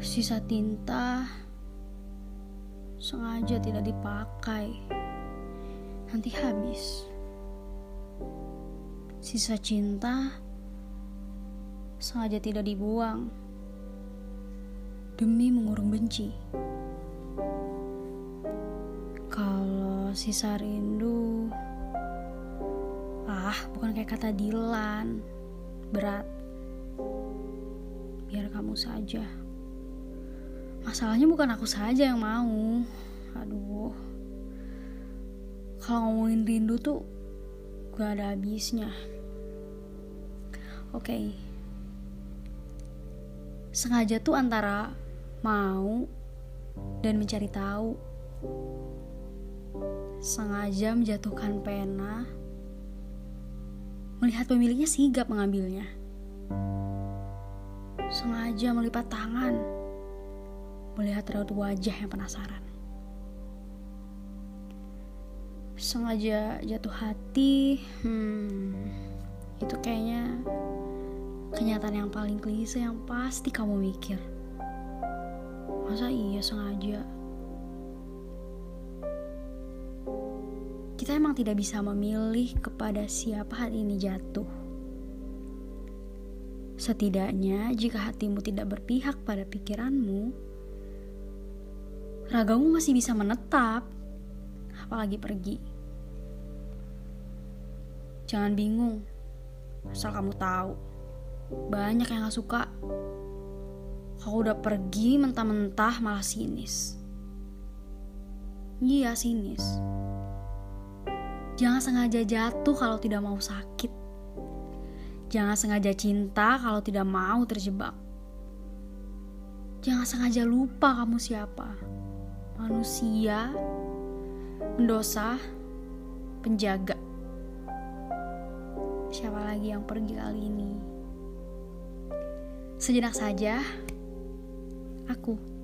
Sisa tinta sengaja tidak dipakai, nanti habis. Sisa cinta sengaja tidak dibuang demi mengurung benci. Kalau sisa rindu, ah, bukan kayak kata Dilan, berat. Biar kamu saja. Masalahnya bukan aku saja yang mau. Aduh. Kalau ngomongin rindu tuh gak ada habisnya. Oke. Okay. Sengaja tuh antara mau dan mencari tahu. Sengaja menjatuhkan pena, melihat pemiliknya sigap mengambilnya. Sengaja melipat tangan, melihat raut wajah yang penasaran. Sengaja jatuh hati, hmm, itu kayaknya kenyataan yang paling klise yang pasti kamu mikir. Masa iya sengaja? Kita emang tidak bisa memilih kepada siapa hati ini jatuh. Setidaknya, jika hatimu tidak berpihak pada pikiranmu, ragamu masih bisa menetap, apalagi pergi. Jangan bingung, asal kamu tahu, banyak yang gak suka. Kau udah pergi mentah-mentah malah sinis. Iya sinis. Jangan sengaja jatuh kalau tidak mau sakit. Jangan sengaja cinta kalau tidak mau terjebak. Jangan sengaja lupa kamu siapa manusia, pendosa, penjaga. Siapa lagi yang pergi kali ini? Sejenak saja, aku.